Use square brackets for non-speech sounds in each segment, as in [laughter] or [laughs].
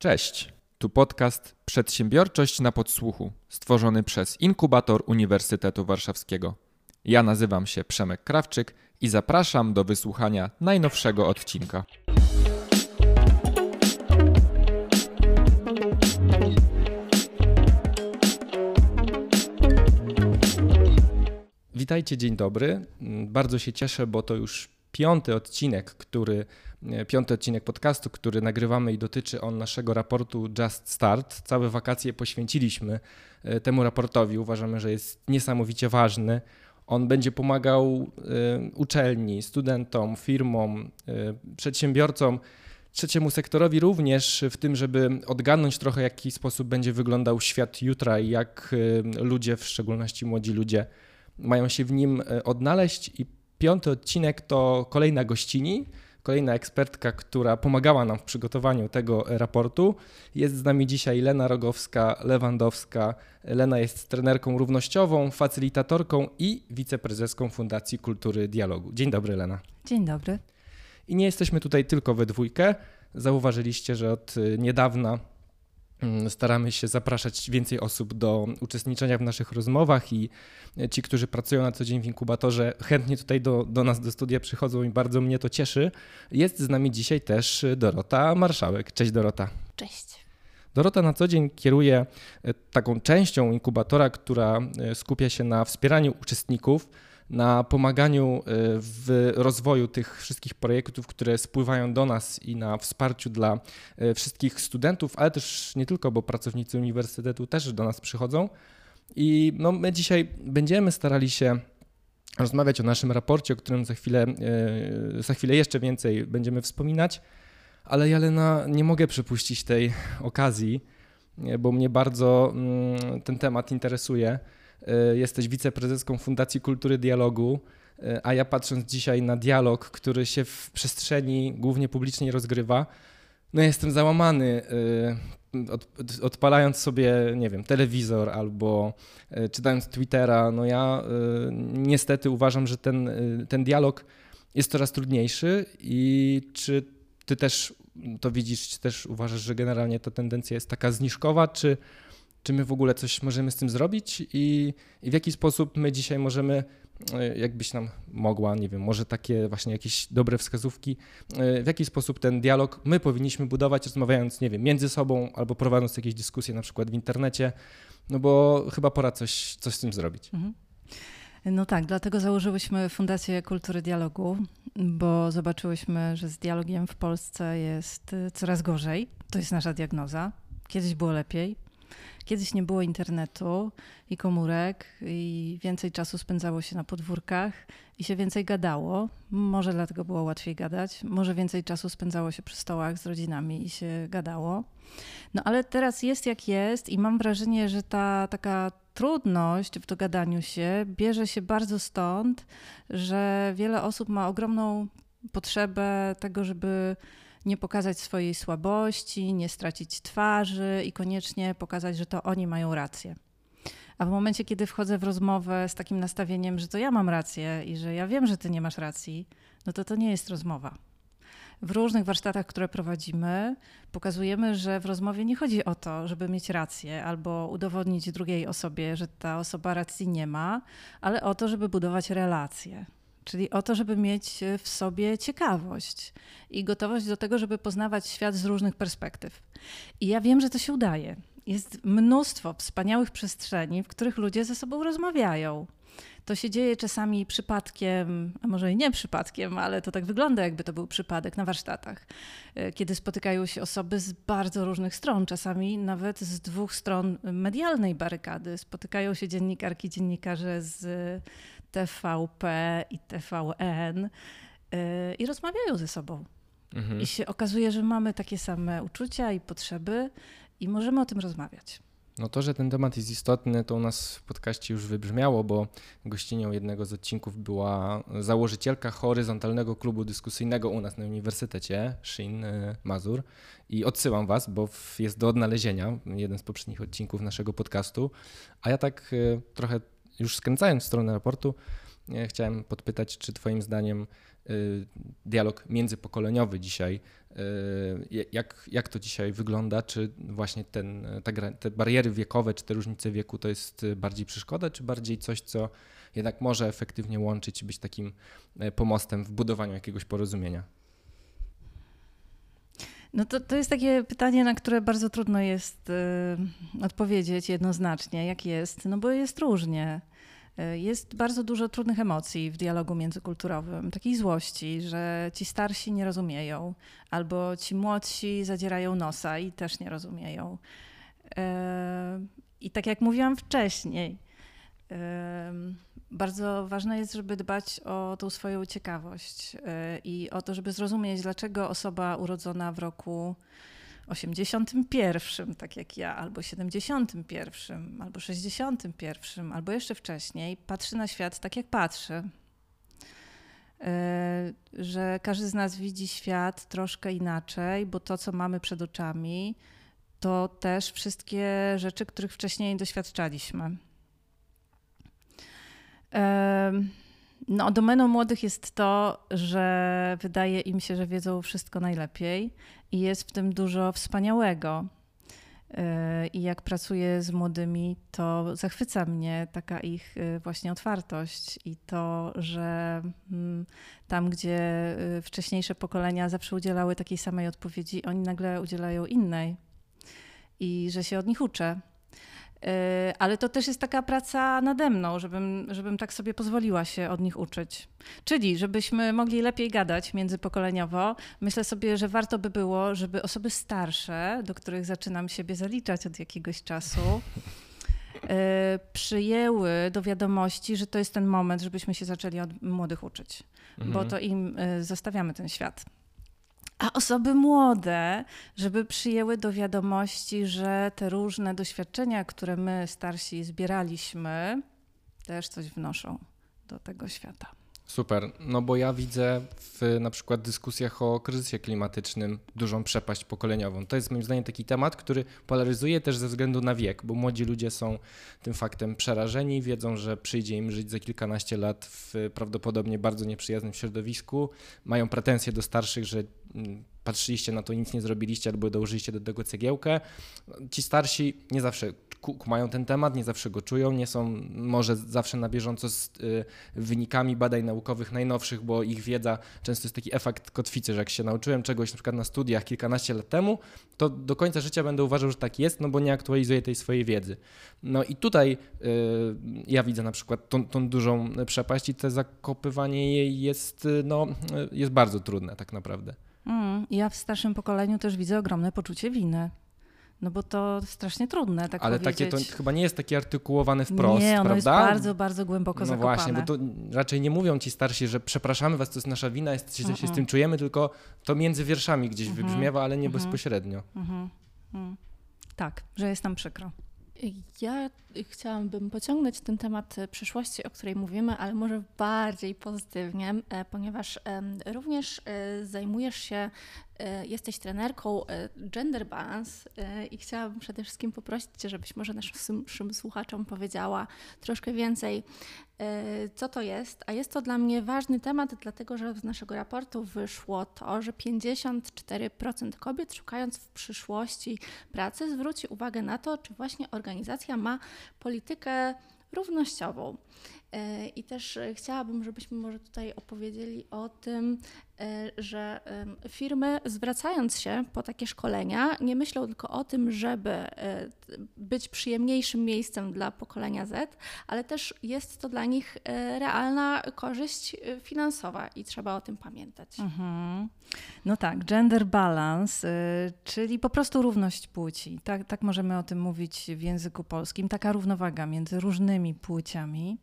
Cześć, tu podcast Przedsiębiorczość na podsłuchu, stworzony przez Inkubator Uniwersytetu Warszawskiego. Ja nazywam się Przemek Krawczyk i zapraszam do wysłuchania najnowszego odcinka. Witajcie, dzień dobry. Bardzo się cieszę, bo to już piąty odcinek, który, piąty odcinek podcastu, który nagrywamy i dotyczy on naszego raportu Just Start. Całe wakacje poświęciliśmy e, temu raportowi. Uważamy, że jest niesamowicie ważny. On będzie pomagał e, uczelni, studentom, firmom, przedsiębiorcom, trzeciemu sektorowi również w tym, żeby odgadnąć trochę, w jaki sposób będzie wyglądał świat jutra i jak ludzie, w szczególności młodzi ludzie, mają się w nim odnaleźć i Piąty odcinek to kolejna gościni, kolejna ekspertka, która pomagała nam w przygotowaniu tego raportu. Jest z nami dzisiaj Lena Rogowska-Lewandowska. Lena jest trenerką równościową, facylitatorką i wiceprezeską Fundacji Kultury Dialogu. Dzień dobry, Lena. Dzień dobry. I nie jesteśmy tutaj tylko we dwójkę. Zauważyliście, że od niedawna staramy się zapraszać więcej osób do uczestniczenia w naszych rozmowach i ci, którzy pracują na co dzień w inkubatorze, chętnie tutaj do, do nas do studia przychodzą i bardzo mnie to cieszy. Jest z nami dzisiaj też Dorota Marszałek. Cześć Dorota. Cześć. Dorota na co dzień kieruje e, taką częścią inkubatora, która e, skupia się na wspieraniu uczestników na pomaganiu e, w rozwoju tych wszystkich projektów, które spływają do nas i na wsparciu dla e, wszystkich studentów, ale też nie tylko, bo pracownicy uniwersytetu też do nas przychodzą. I no, my dzisiaj będziemy starali się rozmawiać o naszym raporcie, o którym za chwilę, e, za chwilę jeszcze więcej będziemy wspominać, ale ja Lena nie mogę przepuścić tej okazji, bo mnie bardzo mm, ten temat interesuje. E, jesteś wiceprezeską Fundacji Kultury Dialogu, e, a ja patrząc dzisiaj na dialog, który się w przestrzeni głównie publicznej rozgrywa, no jestem załamany. E, od, odpalając sobie, nie wiem, telewizor albo czytając Twittera, no ja niestety uważam, że ten, ten dialog jest coraz trudniejszy i czy ty też to widzisz, czy też uważasz, że generalnie ta tendencja jest taka zniżkowa, czy czy my w ogóle coś możemy z tym zrobić i, i w jaki sposób my dzisiaj możemy, e, jakbyś nam mogła, nie wiem, może takie właśnie jakieś dobre wskazówki, e, w jaki sposób ten dialog my powinniśmy budować, rozmawiając, nie wiem, między sobą albo prowadząc jakieś dyskusje na przykład w internecie, no bo chyba pora coś, coś z tym zrobić. Mhm. No tak, dlatego założyłyśmy Fundację Kultury Dialogu, bo zobaczyłyśmy, że z dialogiem w Polsce jest e, coraz gorzej. To jest nasza diagnoza. Kiedyś było lepiej, Kiedyś nie było internetu i komórek, i więcej czasu spędzało się na podwórkach i się więcej gadało. Może dlatego było łatwiej gadać, może więcej czasu spędzało się przy stołach z rodzinami i się gadało. No ale teraz jest jak jest, i mam wrażenie, że ta taka trudność w dogadaniu się bierze się bardzo stąd, że wiele osób ma ogromną potrzebę tego, żeby nie pokazać swojej słabości, nie stracić twarzy i koniecznie pokazać, że to oni mają rację. A w momencie, kiedy wchodzę w rozmowę z takim nastawieniem, że to ja mam rację i że ja wiem, że ty nie masz racji, no to to nie jest rozmowa. W różnych warsztatach, które prowadzimy, pokazujemy, że w rozmowie nie chodzi o to, żeby mieć rację albo udowodnić drugiej osobie, że ta osoba racji nie ma, ale o to, żeby budować relacje czyli o to, żeby mieć w sobie ciekawość i gotowość do tego, żeby poznawać świat z różnych perspektyw. I ja wiem, że to się udaje. Jest mnóstwo wspaniałych przestrzeni, w których ludzie ze sobą rozmawiają. To się dzieje czasami przypadkiem, a może i nie przypadkiem, ale to tak wygląda, jakby to był przypadek na warsztatach, e, kiedy spotykają się osoby z bardzo różnych stron, czasami nawet z dwóch stron medialnej barykady. Spotykają się dziennikarki, dziennikarze z TVP i TVN y, i rozmawiają ze sobą. Mhm. I się okazuje, że mamy takie same uczucia i potrzeby i możemy o tym rozmawiać. No to, że ten temat jest istotny, to u nas w podcaście już wybrzmiało, bo gościnią jednego z odcinków była założycielka horyzontalnego klubu dyskusyjnego u nas na uniwersytecie, Shin y, Mazur. I odsyłam was, bo jest do odnalezienia jeden z poprzednich odcinków naszego podcastu. A ja tak y, trochę już skręcając w stronę raportu, chciałem podpytać, czy Twoim zdaniem y, dialog międzypokoleniowy dzisiaj Jak, jak to dzisiaj wygląda? Czy właśnie ten, ta, te bariery wiekowe, czy te różnice wieku to jest bardziej przeszkoda, czy bardziej coś, co jednak może efektywnie łączyć i być takim pomostem w budowaniu jakiegoś porozumienia? No to, to jest takie pytanie, na które bardzo trudno jest y, odpowiedzieć jednoznacznie, jak jest, no bo jest różnie. Y, jest bardzo dużo trudnych emocji w dialogu międzykulturowym, takiej złości, że ci starsi nie rozumieją, albo ci młodsi zadzierają nosa i też nie rozumieją. Y, I tak jak mówiłam wcześniej, bardzo ważne jest, żeby dbać o tą swoją ciekawość y, i o to, żeby zrozumieć, dlaczego osoba urodzona w roku 81, tak jak ja, albo 71, albo 61, albo jeszcze wcześniej, patrzy na świat tak, jak patrzy. Y, że każdy z nas widzi świat troszkę inaczej, bo to, co mamy przed oczami, to też wszystkie rzeczy, których wcześniej doświadczaliśmy. No, domeną młodych jest to, że wydaje im się, że wiedzą wszystko najlepiej i jest w tym dużo wspaniałego. E, I jak pracuję z młodymi, to zachwyca mnie taka ich e, właśnie otwartość i to, że mm, tam, gdzie e, wcześniejsze pokolenia zawsze udzielały takiej samej odpowiedzi, oni nagle udzielają innej i że się od nich uczę. E, ale to też jest taka praca nade mną, żebym, żebym tak sobie pozwoliła się od nich uczyć. Czyli, żebyśmy mogli lepiej gadać międzypokoleniowo, myślę sobie, że warto by było, żeby osoby starsze, do których zaczynam siebie zaliczać od jakiegoś czasu, e, przyjęły do wiadomości, że to jest ten moment, żebyśmy się zaczęli od młodych uczyć, mhm. bo to im e, zostawiamy ten świat a osoby młode, żeby przyjęły do wiadomości, że te różne doświadczenia, które my starsi zbieraliśmy, też coś wnoszą do tego świata. Super, no bo ja widzę w na przykład dyskusjach o kryzysie klimatycznym dużą przepaść pokoleniową. To jest moim zdaniem taki temat, który polaryzuje też ze względu na wiek, bo młodzi ludzie są tym faktem przerażeni, wiedzą, że przyjdzie im żyć za kilkanaście lat w prawdopodobnie bardzo nieprzyjaznym środowisku, mają pretensje do starszych, że mm, patrzyliście na to, nic nie zrobiliście albo dołożyliście do tego cegiełkę. Ci starsi nie zawsze mają ten temat, nie zawsze go czują, nie są może zawsze na bieżąco z y, wynikami badań naukowych najnowszych, bo ich wiedza często jest taki efekt kotwicy, że jak się nauczyłem czegoś na przykład na studiach kilkanaście lat temu, to do końca życia będę uważał, że tak jest, no bo nie aktualizuję tej swojej wiedzy. No i tutaj y, ja widzę na przykład tą, tą dużą przepaść i to zakopywanie jej jest, y, no, jest bardzo trudne tak naprawdę. Mm, ja w starszym pokoleniu też widzę ogromne poczucie winy. No bo to strasznie trudne, tak Ale powiedzieć. takie to chyba nie jest takie artykułowane wprost, Nie, ono prawda? jest bardzo, bardzo głęboko no zakopane. No właśnie, bo to raczej nie mówią ci starsi, że przepraszamy was, to jest nasza wina, jest, się, się z tym czujemy, tylko to między wierszami gdzieś wybrzmiewa, ale nie bezpośrednio. Tak, że jest nam przykro. Ja chciałabym pociągnąć ten temat przyszłości, o której mówimy, ale może bardziej pozytywnie, e, ponieważ również e, zajmujesz się, e, jesteś trenerką gender balance i chciałabym przede wszystkim poprosić Cię, żebyś może naszym słuchaczom powiedziała troszkę więcej, co to jest. A jest to dla mnie ważny temat, dlatego że z naszego raportu wyszło to, że 54% kobiet szukając w przyszłości pracy zwróci uwagę na to, czy właśnie organizacja ma politykę równościową. E, I też e, chciałabym, żebyśmy może tutaj opowiedzieli o tym, e, że firmy zwracając się po takie szkolenia nie myślą tylko o tym, żeby być przyjemniejszym miejscem dla pokolenia Z, ale też jest to dla nich realna korzyść finansowa i trzeba o tym pamiętać. Mhm. No tak, gender balance, czyli po prostu równość płci. Tak, tak możemy o tym mówić w języku polskim. Taka równowaga między różnymi płciami.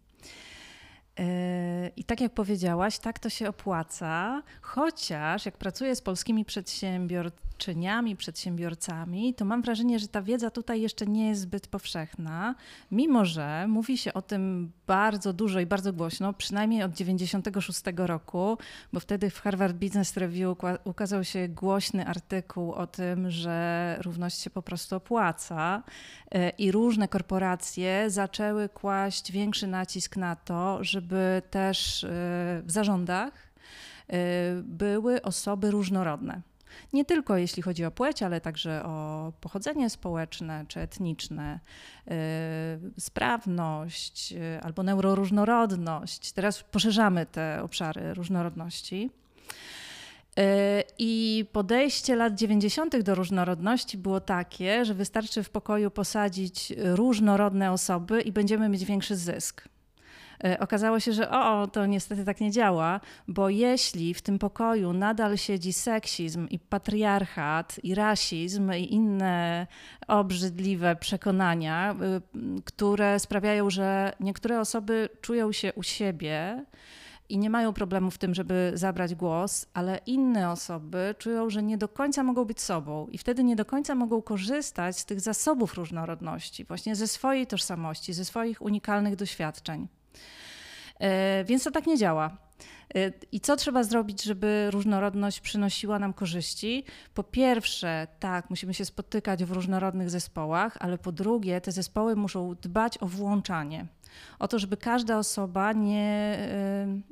I tak jak powiedziałaś, tak to się opłaca, chociaż jak pracuję z polskimi przedsiębiorczyniami, przedsiębiorcami, to mam wrażenie, że ta wiedza tutaj jeszcze nie jest zbyt powszechna, mimo że mówi się o tym bardzo dużo i bardzo głośno, przynajmniej od 96 roku, bo wtedy w Harvard Business Review ukazał się głośny artykuł o tym, że równość się po prostu opłaca e, i różne korporacje zaczęły kłaść większy nacisk na to, żeby też e, w zarządach e, były osoby różnorodne. Nie tylko jeśli chodzi o płeć, ale także o pochodzenie społeczne czy etniczne, yy, sprawność albo neuroróżnorodność. Teraz poszerzamy te obszary różnorodności. I podejście lat 90. do różnorodności było takie, że wystarczy w pokoju posadzić różnorodne osoby i będziemy mieć większy zysk. E, okazało się, że o, to niestety tak nie działa, bo jeśli w tym pokoju nadal siedzi seksizm i patriarchat i rasizm i inne obrzydliwe przekonania, y, które sprawiają, że niektóre osoby czują się u siebie, i nie mają problemu w tym, żeby zabrać głos, ale inne osoby czują, że nie do końca mogą być sobą i wtedy nie do końca mogą korzystać z tych zasobów różnorodności, właśnie ze swojej tożsamości, ze swoich unikalnych doświadczeń. E, więc to tak nie działa. E, I co trzeba zrobić, żeby różnorodność przynosiła nam korzyści? Po pierwsze, tak, musimy się spotykać w różnorodnych zespołach, ale po drugie, te zespoły muszą dbać o włączanie. O to, żeby każda osoba, nie,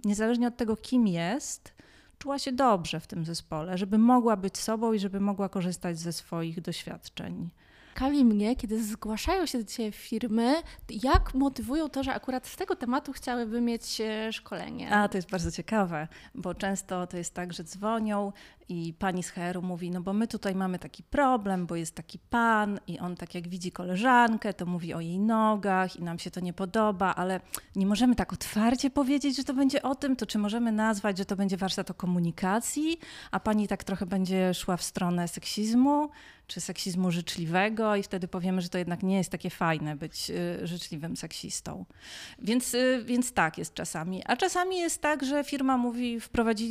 y, niezależnie od tego, kim jest, czuła się dobrze w tym zespole, żeby mogła być sobą i żeby mogła korzystać ze swoich doświadczeń ciekawi mnie, kiedy zgłaszają się do Ciebie firmy, jak motywują to, że akurat z tego tematu chciałyby mieć e, szkolenie? A, to jest bardzo ciekawe, bo często to jest tak, że dzwonią i pani z HR-u mówi, no bo my tutaj mamy taki problem, bo jest taki pan i on tak jak widzi koleżankę, to mówi o jej nogach i nam się to nie podoba, ale nie możemy tak otwarcie powiedzieć, że to będzie o tym, to czy możemy nazwać, że to będzie warsztat o komunikacji, a pani tak trochę będzie szła w stronę seksizmu, czy seksizmu życzliwego i wtedy powiemy, że to jednak nie jest takie fajne być y, życzliwym seksistą. Więc, y, więc tak jest czasami. A czasami jest tak, że firma mówi,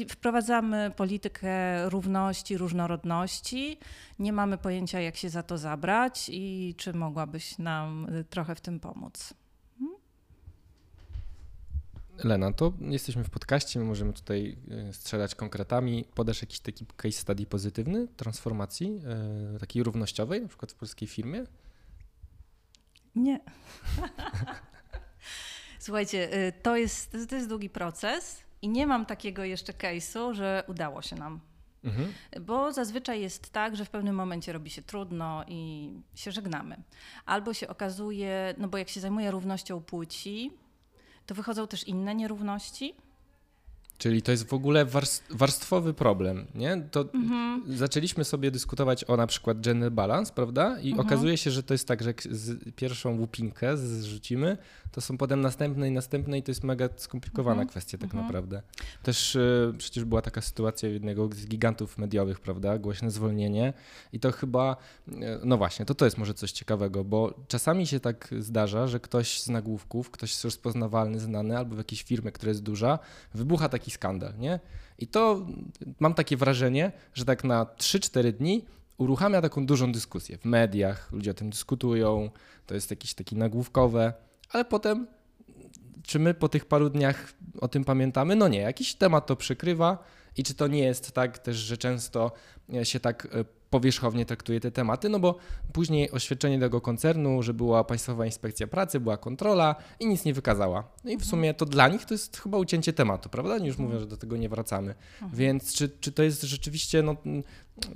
wprowadzamy politykę równości, różnorodności. Nie mamy pojęcia, jak się za to zabrać i czy mogłabyś nam y, trochę w tym pomóc. Hmm? Lena, to jesteśmy w podcaście, my możemy tutaj y, strzelać konkretami. Podasz jakiś taki case study pozytywny transformacji, yy, takiej równościowej, na przykład w polskiej firmie? Nie. [laughs] Słuchajcie, to jest, to jest długi proces i nie mam takiego jeszcze case'u, że udało się nam Mhm. Bo zazwyczaj jest tak, że w pewnym momencie robi się trudno i się żegnamy. Albo się okazuje, no bo jak się zajmuje równością płci, to wychodzą też inne nierówności. Czyli to jest w ogóle warstwowy problem, nie? To mhm. zaczęliśmy sobie dyskutować o na przykład gender balance, prawda? I mhm. okazuje się, że to jest tak, że pierwszą łupinkę zrzucimy, to są potem następne i następne i to jest mega skomplikowana mhm. kwestia tak mhm. naprawdę. Też y, przecież była taka sytuacja jednego z gigantów mediowych, prawda, głośne zwolnienie i to chyba, y, no właśnie, to to jest może coś ciekawego, bo czasami się tak zdarza, że ktoś z nagłówków, ktoś rozpoznawalny, znany albo w jakiejś firmie, która jest duża, wybucha taki skandal, nie? I to mam takie wrażenie, że tak na 3-4 dni uruchamia taką dużą dyskusję w mediach, ludzie o tym dyskutują, to jest jakieś takie nagłówkowe, ale potem, czy my po tych paru dniach o tym pamiętamy? No nie, jakiś temat to przykrywa i czy to nie jest tak też, że często się tak e, powierzchownie traktuje te tematy, no bo później oświadczenie tego koncernu, że była Państwowa Inspekcja Pracy, była kontrola i nic nie wykazała. No i w sumie to dla nich to jest chyba ucięcie tematu, prawda? Oni już mówią, że do tego nie wracamy. Mhm. Więc czy, czy to jest rzeczywiście, no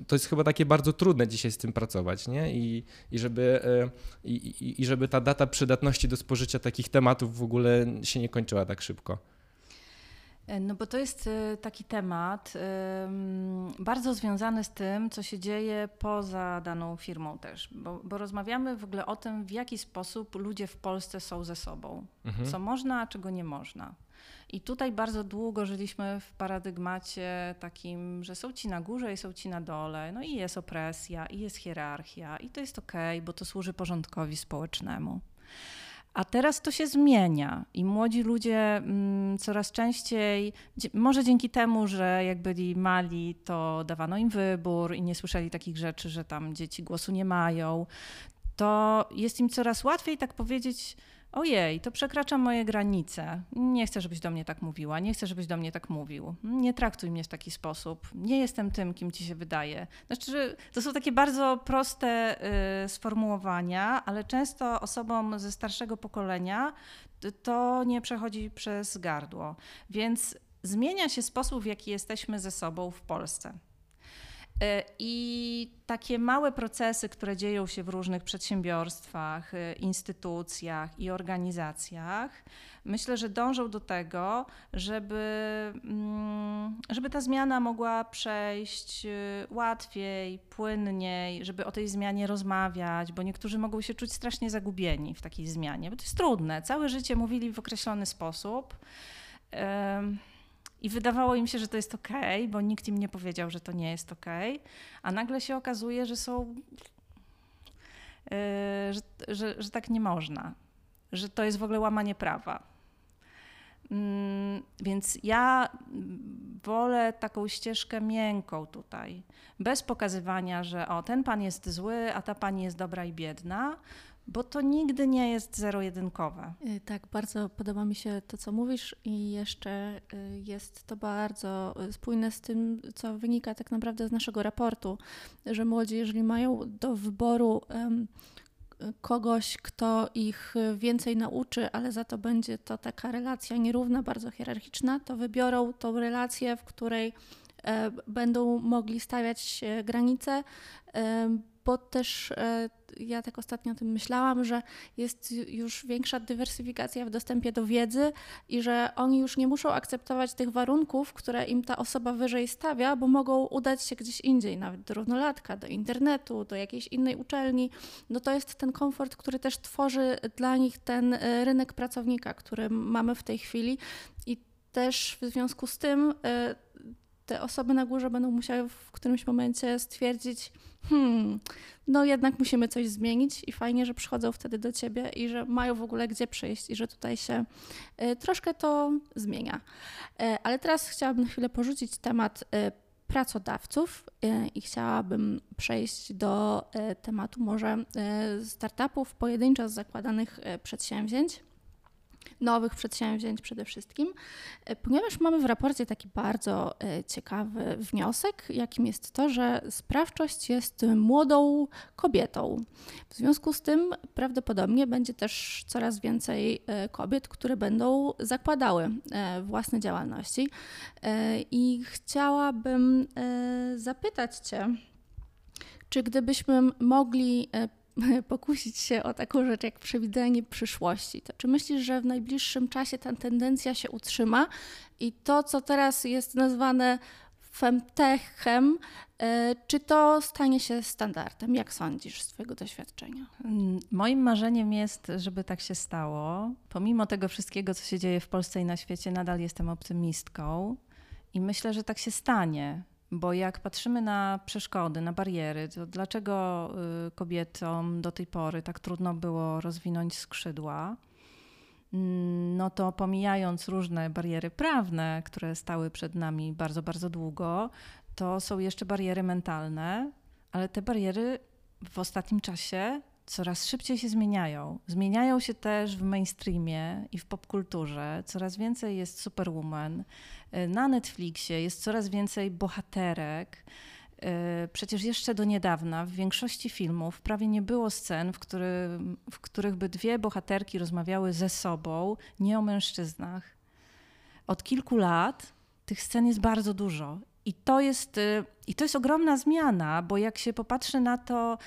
to jest chyba takie bardzo trudne dzisiaj z tym pracować, nie? I, i, żeby, e, i, i żeby ta data przydatności do spożycia takich tematów w ogóle się nie kończyła tak szybko. E, no bo to jest e, taki temat bardzo związany z tym, co się dzieje poza daną firmą też, bo, bo rozmawiamy w ogóle o tym, w jaki sposób ludzie w Polsce są ze sobą, mhm. co można, a czego nie można. I tutaj bardzo długo żyliśmy w paradygmacie takim, że są ci na górze i są ci na dole, no i jest opresja, i jest hierarchia, i to jest okej, okay, bo to służy porządkowi społecznemu. A teraz to się zmienia i młodzi ludzie mm, coraz częściej, może dzięki temu, że jak byli mali, to dawano im wybór i nie słyszeli takich rzeczy, że tam dzieci głosu nie mają, to jest im coraz łatwiej tak powiedzieć, ojej, to przekracza moje granice. Nie chcę, żebyś do mnie tak mówiła, nie chcę, żebyś do mnie tak mówił. Nie traktuj mnie w taki sposób. Nie jestem tym, kim ci się wydaje. Znaczy, to są takie bardzo proste y, sformułowania, ale często osobom ze starszego pokolenia to nie przechodzi przez gardło. Więc zmienia się sposób, w jaki jesteśmy ze sobą w Polsce. I takie małe procesy, które dzieją się w różnych przedsiębiorstwach, instytucjach i organizacjach, myślę, że dążą do tego, żeby, mm, żeby ta zmiana mogła przejść łatwiej, płynniej, żeby o tej zmianie rozmawiać, bo niektórzy mogą się czuć strasznie zagubieni w takiej zmianie, bo to jest trudne. Całe życie mówili w określony sposób. I wydawało im się, że to jest ok, bo nikt im nie powiedział, że to nie jest ok, a nagle się okazuje, że są, yy, że, że, że tak nie można, że to jest w ogóle łamanie prawa. Mm, więc ja wolę taką ścieżkę miękką tutaj, bez pokazywania, że o, ten pan jest zły, a ta pani jest dobra i biedna, bo to nigdy nie jest zero-jedynkowe. Y, tak, bardzo podoba mi się to, co mówisz, i jeszcze y, jest to bardzo y, spójne z tym, co wynika tak naprawdę z naszego raportu, że młodzi, jeżeli mają do wyboru kogoś, kto ich więcej nauczy, ale za to będzie to taka relacja nierówna, bardzo hierarchiczna, to wybiorą tą relację, w której e, będą mogli stawiać granice, e, bo też e, ja tak ostatnio o tym myślałam, że jest już większa dywersyfikacja w dostępie do wiedzy i że oni już nie muszą akceptować tych warunków, które im ta osoba wyżej stawia, bo mogą udać się gdzieś indziej, nawet do równolatka, do internetu, do jakiejś innej uczelni. No to jest ten komfort, który też tworzy dla nich ten e, rynek pracownika, który mamy w tej chwili i też w związku z tym e, te osoby na górze będą musiały w którymś momencie stwierdzić, hmm, no jednak musimy coś zmienić i fajnie, że przychodzą wtedy do ciebie i że mają w ogóle gdzie przyjść i że tutaj się y, troszkę to zmienia. Y, ale teraz chciałabym na chwilę porzucić temat y, pracodawców i chciałabym przejść do tematu może startupów, pojedynczo zakładanych przedsięwzięć nowych przedsięwzięć przede wszystkim, e, ponieważ mamy w raporcie taki bardzo e, ciekawy wniosek, jakim jest to, że sprawczość jest młodą kobietą. W związku z tym prawdopodobnie będzie też coraz więcej e, kobiet, które będą zakładały własne działalności. I chciałabym zapytać Cię, czy gdybyśmy mogli [laughs] pokusić się o taką rzecz jak przewidzenie przyszłości, to czy myślisz, że w najbliższym czasie ta tendencja się utrzyma i to, co teraz jest nazwane femtechem, e, czy to stanie się standardem? Jak sądzisz z Twojego doświadczenia? Mm, moim marzeniem jest, żeby tak się stało. Pomimo tego wszystkiego, co się dzieje w Polsce i na świecie, nadal jestem optymistką i myślę, że tak się stanie. Bo jak patrzymy na przeszkody, na bariery, to dlaczego y, kobietom do tej pory tak trudno było rozwinąć skrzydła? Mm, no to pomijając różne bariery prawne, które stały przed nami bardzo, bardzo długo, to są jeszcze bariery mentalne, ale te bariery w ostatnim czasie coraz szybciej się zmieniają. Zmieniają się też w mainstreamie i w popkulturze. Coraz więcej jest superwoman. Y, na Netflixie jest coraz więcej bohaterek. Y, przecież jeszcze do niedawna w większości filmów prawie nie było scen, w, który, w których by dwie bohaterki rozmawiały ze sobą, nie o mężczyznach. Od kilku lat tych scen jest bardzo dużo. I to jest, y, i to jest ogromna zmiana, bo jak się popatrzy na to,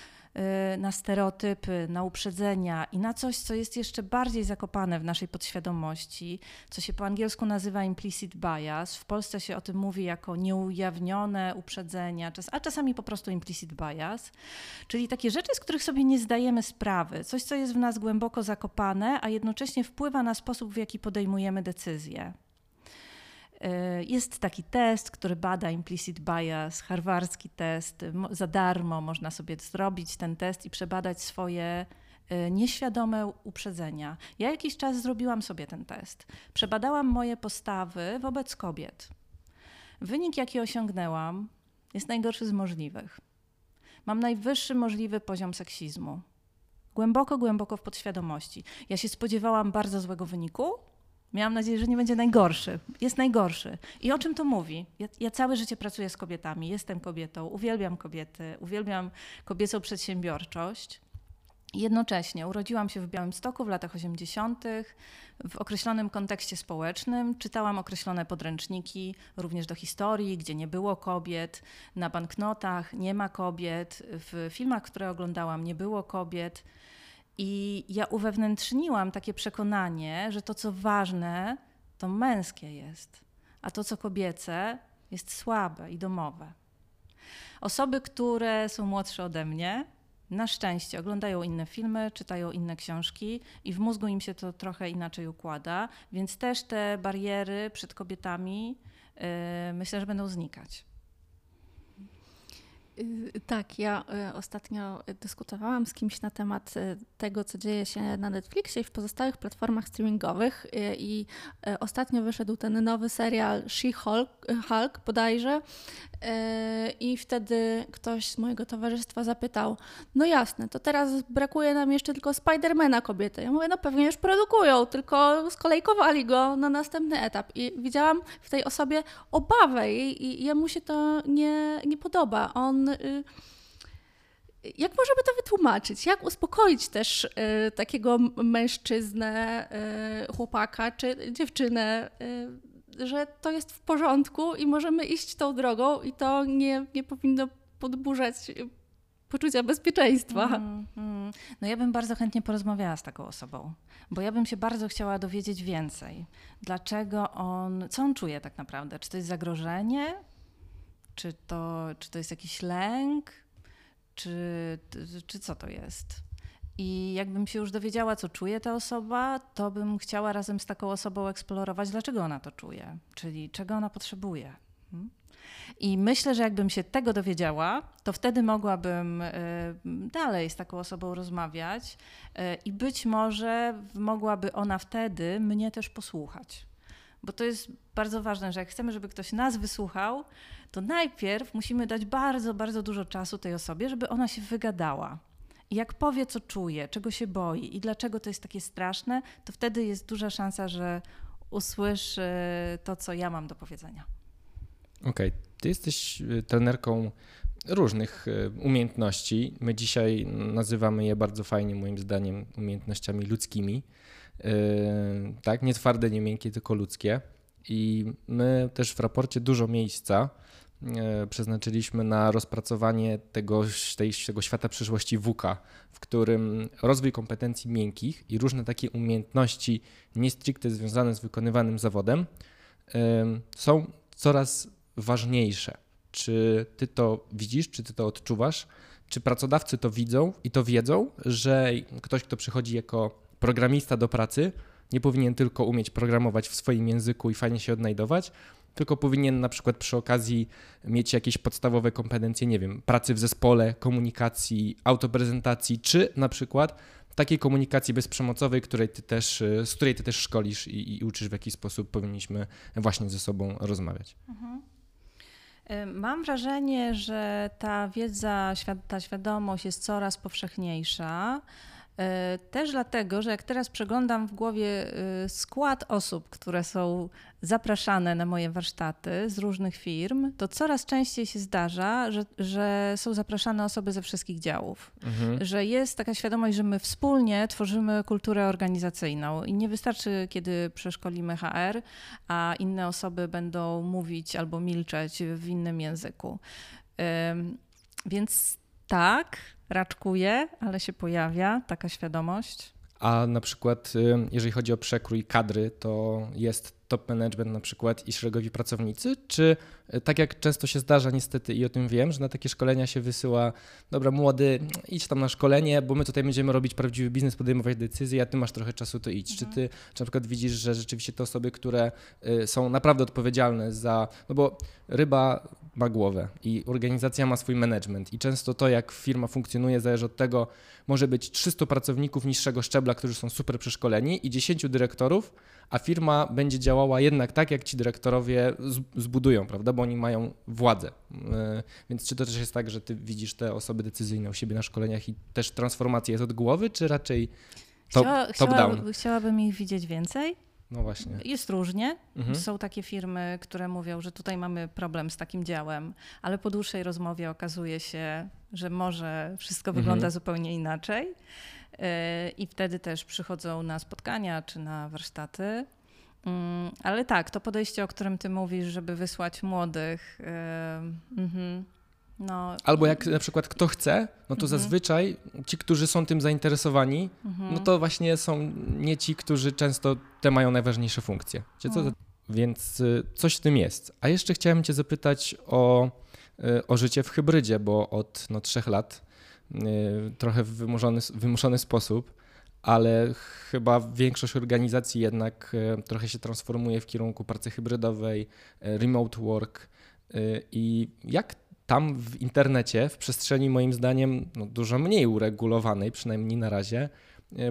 na stereotypy, na uprzedzenia i na coś, co jest jeszcze bardziej zakopane w naszej podświadomości, co się po angielsku nazywa implicit bias. W Polsce się o tym mówi jako nieujawnione uprzedzenia, a czasami po prostu implicit bias, czyli takie rzeczy, z których sobie nie zdajemy sprawy, coś, co jest w nas głęboko zakopane, a jednocześnie wpływa na sposób, w jaki podejmujemy decyzje. Y, jest taki test, który bada implicit bias, harwarski test. Za darmo można sobie zrobić ten test i przebadać swoje y, nieświadome uprzedzenia. Ja jakiś czas zrobiłam sobie ten test. Przebadałam moje postawy wobec kobiet. Wynik, jaki osiągnęłam, jest najgorszy z możliwych. Mam najwyższy możliwy poziom seksizmu. Głęboko, głęboko w podświadomości. Ja się spodziewałam bardzo złego wyniku, Miałam nadzieję, że nie będzie najgorszy. Jest najgorszy. I o czym to mówi? Ja, ja, całe życie pracuję z kobietami, jestem kobietą, uwielbiam kobiety, uwielbiam kobiecą przedsiębiorczość. Jednocześnie urodziłam się w Białymstoku w latach 80. w określonym kontekście społecznym. Czytałam określone podręczniki, również do historii, gdzie nie było kobiet. Na banknotach nie ma kobiet. W filmach, które oglądałam, nie było kobiet. I ja uwewnętrzniłam takie przekonanie, że to, co ważne, to męskie jest, a to, co kobiece, jest słabe i domowe. Osoby, które są młodsze ode mnie, na szczęście oglądają inne filmy, czytają inne książki i w mózgu im się to trochę inaczej układa, więc też te bariery przed kobietami yy, myślę, że będą znikać. Y, tak, ja y, ostatnio dyskutowałam z kimś na temat y, tego, co dzieje się na Netflixie i w pozostałych platformach streamingowych i ostatnio wyszedł ten nowy serial She-Hulk Hulk bodajże i wtedy ktoś z mojego towarzystwa zapytał, no jasne, to teraz brakuje nam jeszcze tylko Spidermana kobiety. Ja mówię, no pewnie już produkują, tylko skolejkowali go na następny etap i widziałam w tej osobie obawę i, i jemu się to nie, nie podoba. On Y, jak możemy to wytłumaczyć? Jak uspokoić też y, takiego mężczyznę, y, chłopaka czy dziewczynę, że to jest w porządku i możemy iść tą drogą i to nie, nie powinno podburzać poczucia bezpieczeństwa. Mm. No ja bym bardzo chętnie porozmawiała z taką osobą, bo ja bym się bardzo chciała dowiedzieć więcej. Dlaczego on, co on czuje tak naprawdę? Czy to jest zagrożenie? Czy to, czy to jest jakiś lęk, czy, czy co to jest? I jakbym się już dowiedziała, co czuje ta osoba, to bym chciała razem z taką osobą eksplorować, dlaczego ona to czuje, czyli czego ona potrzebuje. Hmm? I myślę, że jakbym się tego dowiedziała, to wtedy mogłabym y, dalej z taką osobą rozmawiać y, i być może mogłaby ona wtedy mnie też posłuchać. Bo to jest bardzo ważne, że jak chcemy, żeby ktoś nas wysłuchał, to najpierw musimy dać bardzo, bardzo dużo czasu tej osobie, żeby ona się wygadała. I jak powie, co czuje, czego się boi i dlaczego to jest takie straszne, to wtedy jest duża szansa, że usłyszy to, co ja mam do powiedzenia. Okej, okay. ty jesteś y, trenerką różnych y, umiejętności. My dzisiaj nazywamy je bardzo fajnie, moim zdaniem, umiejętnościami ludzkimi. Yy, tak, nie twarde, nie miękkie, tylko ludzkie. I my też w raporcie dużo miejsca yy, przeznaczyliśmy na rozpracowanie tego, tej, tego świata przyszłości WUKA, w którym rozwój kompetencji miękkich i różne takie umiejętności nie stricte związane z wykonywanym zawodem yy, są coraz ważniejsze. Czy ty to widzisz, czy ty to odczuwasz? Czy pracodawcy to widzą i to wiedzą, że ktoś, kto przychodzi jako programista do pracy nie powinien tylko umieć programować w swoim języku i fajnie się odnajdować, tylko powinien na przykład przy okazji mieć jakieś podstawowe kompetencje, nie wiem, pracy w zespole, komunikacji, autoprezentacji, czy na przykład takiej komunikacji bezprzemocowej, której ty też, z której ty też szkolisz i, i uczysz, w jaki sposób powinniśmy właśnie ze sobą rozmawiać. Mhm. Mam wrażenie, że ta wiedza, ta świadomość jest coraz powszechniejsza. E, też dlatego, że jak teraz przeglądam w głowie e, skład osób, które są zapraszane na moje warsztaty z różnych firm, to coraz częściej się zdarza, że, że są zapraszane osoby ze wszystkich działów. Mhm. Że jest taka świadomość, że my wspólnie tworzymy kulturę organizacyjną i nie wystarczy, kiedy przeszkolimy HR, a inne osoby będą mówić albo milczeć w innym języku. Więc tak, raczkuje, ale się pojawia taka świadomość. A na przykład, y, jeżeli chodzi o przekrój kadry, to jest top management na przykład i szeregowi pracownicy, czy y, tak jak często się zdarza niestety i o tym wiem, że na takie szkolenia się wysyła, dobra młody, idź tam na szkolenie, bo my tutaj będziemy robić prawdziwy biznes, podejmować decyzje, a ty masz trochę czasu, to idź. Mhm. Czy ty czy na przykład widzisz, że rzeczywiście te osoby, które y, są naprawdę odpowiedzialne za, no bo ryba ma głowę i organizacja ma swój management i często to, jak firma funkcjonuje, zależy od tego, może być 300 pracowników niższego szczebla, którzy są super przeszkoleni i 10 dyrektorów, a firma będzie działała jednak tak, jak ci dyrektorowie zbudują, prawda, bo oni mają władzę. E, więc czy to też jest tak, że ty widzisz te osoby decyzyjne u siebie na szkoleniach i też transformacja jest od głowy, czy raczej top, Chciała, top down? Chciałabym ich widzieć więcej. No właśnie. Jest różnie. Mhm. Są takie firmy, które mówią, że tutaj mamy problem z takim działem, ale po dłuższej rozmowie okazuje się, że może wszystko mhm. wygląda zupełnie inaczej. I wtedy też przychodzą na spotkania czy na warsztaty. Mm, ale tak, to podejście, o którym ty mówisz, żeby wysłać młodych. Yy, no. Albo jak na przykład kto chce, no to mhm. zazwyczaj ci, którzy są tym zainteresowani, mhm. no to właśnie są nie ci, którzy często te mają najważniejsze funkcje. To? Więc y, coś w tym jest. A jeszcze chciałem Cię zapytać o, y, o życie w hybrydzie, bo od no, trzech lat y, trochę w wymuszony, wymuszony sposób, ale chyba większość organizacji jednak trochę się transformuje w kierunku pracy hybrydowej, remote work. I jak tam w internecie, w przestrzeni moim zdaniem no, dużo mniej uregulowanej, przynajmniej na razie,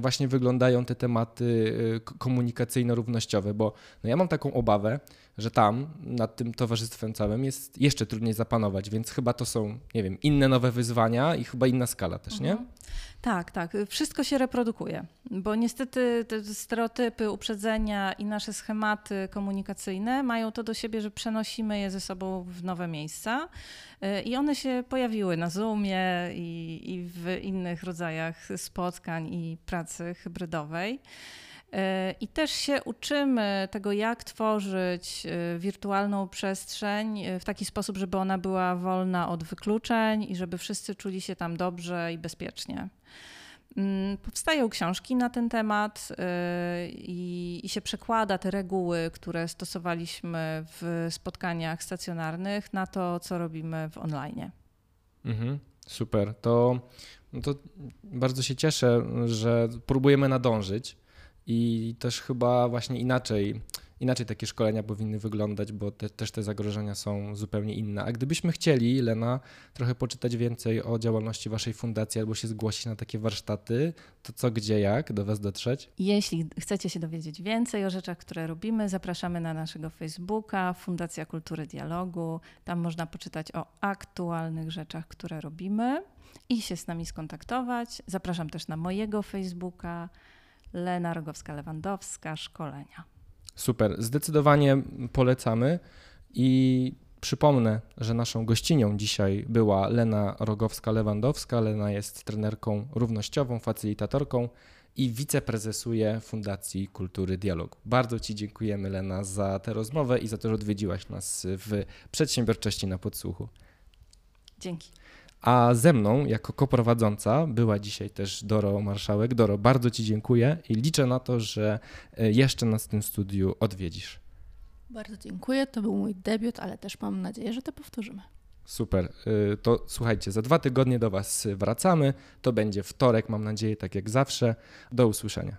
właśnie wyglądają te tematy e, komunikacyjno-równościowe, bo no ja mam taką obawę, że tam nad tym towarzystwem całym jest jeszcze trudniej zapanować, więc chyba to są, nie wiem, inne nowe wyzwania i chyba inna skala też, nie? Tak, tak. Wszystko się reprodukuje, bo niestety te stereotypy, uprzedzenia i nasze schematy komunikacyjne mają to do siebie, że przenosimy je ze sobą w nowe miejsca y, i one się pojawiły na Zoomie i, i w innych rodzajach spotkań i pracy hybrydowej. E, I też się uczymy tego, jak tworzyć e, wirtualną przestrzeń e, w taki sposób, żeby ona była wolna od wykluczeń i żeby wszyscy czuli się tam dobrze i bezpiecznie. Mm, powstają książki na ten temat i, i, się przekłada te reguły, które stosowaliśmy w spotkaniach stacjonarnych, na to, co robimy w online. Mhm, super. To, no to bardzo się cieszę, że próbujemy nadążyć i też chyba właśnie inaczej, inaczej takie szkolenia powinny wyglądać, bo te, też te zagrożenia są zupełnie inne. A gdybyśmy chcieli, Lena, trochę poczytać więcej o działalności Waszej fundacji albo się zgłosić na takie warsztaty, to co, gdzie, jak do Was dotrzeć? Jeśli chcecie się dowiedzieć więcej o rzeczach, które robimy, zapraszamy na naszego Facebooka, Fundacja Kultury Dialogu. Tam można poczytać o aktualnych rzeczach, które robimy i się z nami skontaktować. Zapraszam też na mojego Facebooka. Lena Rogowska-Lewandowska, szkolenia. Super, zdecydowanie polecamy i przypomnę, że naszą gościnią dzisiaj była Lena Rogowska-Lewandowska. Lena jest trenerką równościową, facylitatorką i wiceprezesuje Fundacji Kultury Dialogu. Bardzo Ci dziękujemy, Lena, za tę rozmowę i za to, że odwiedziłaś nas w przedsiębiorczości na podsłuchu. Dzięki. A ze mną jako koprowadząca była dzisiaj też Doro Marszałek. Doro, bardzo Ci dziękuję i liczę na to, że e, jeszcze nas w tym studiu odwiedzisz. Bardzo dziękuję. To był mój debiut, ale też mam nadzieję, że to powtórzymy. Super. E, to słuchajcie, za dwa tygodnie do Was wracamy. To będzie wtorek, mam nadzieję, tak jak zawsze. Do usłyszenia.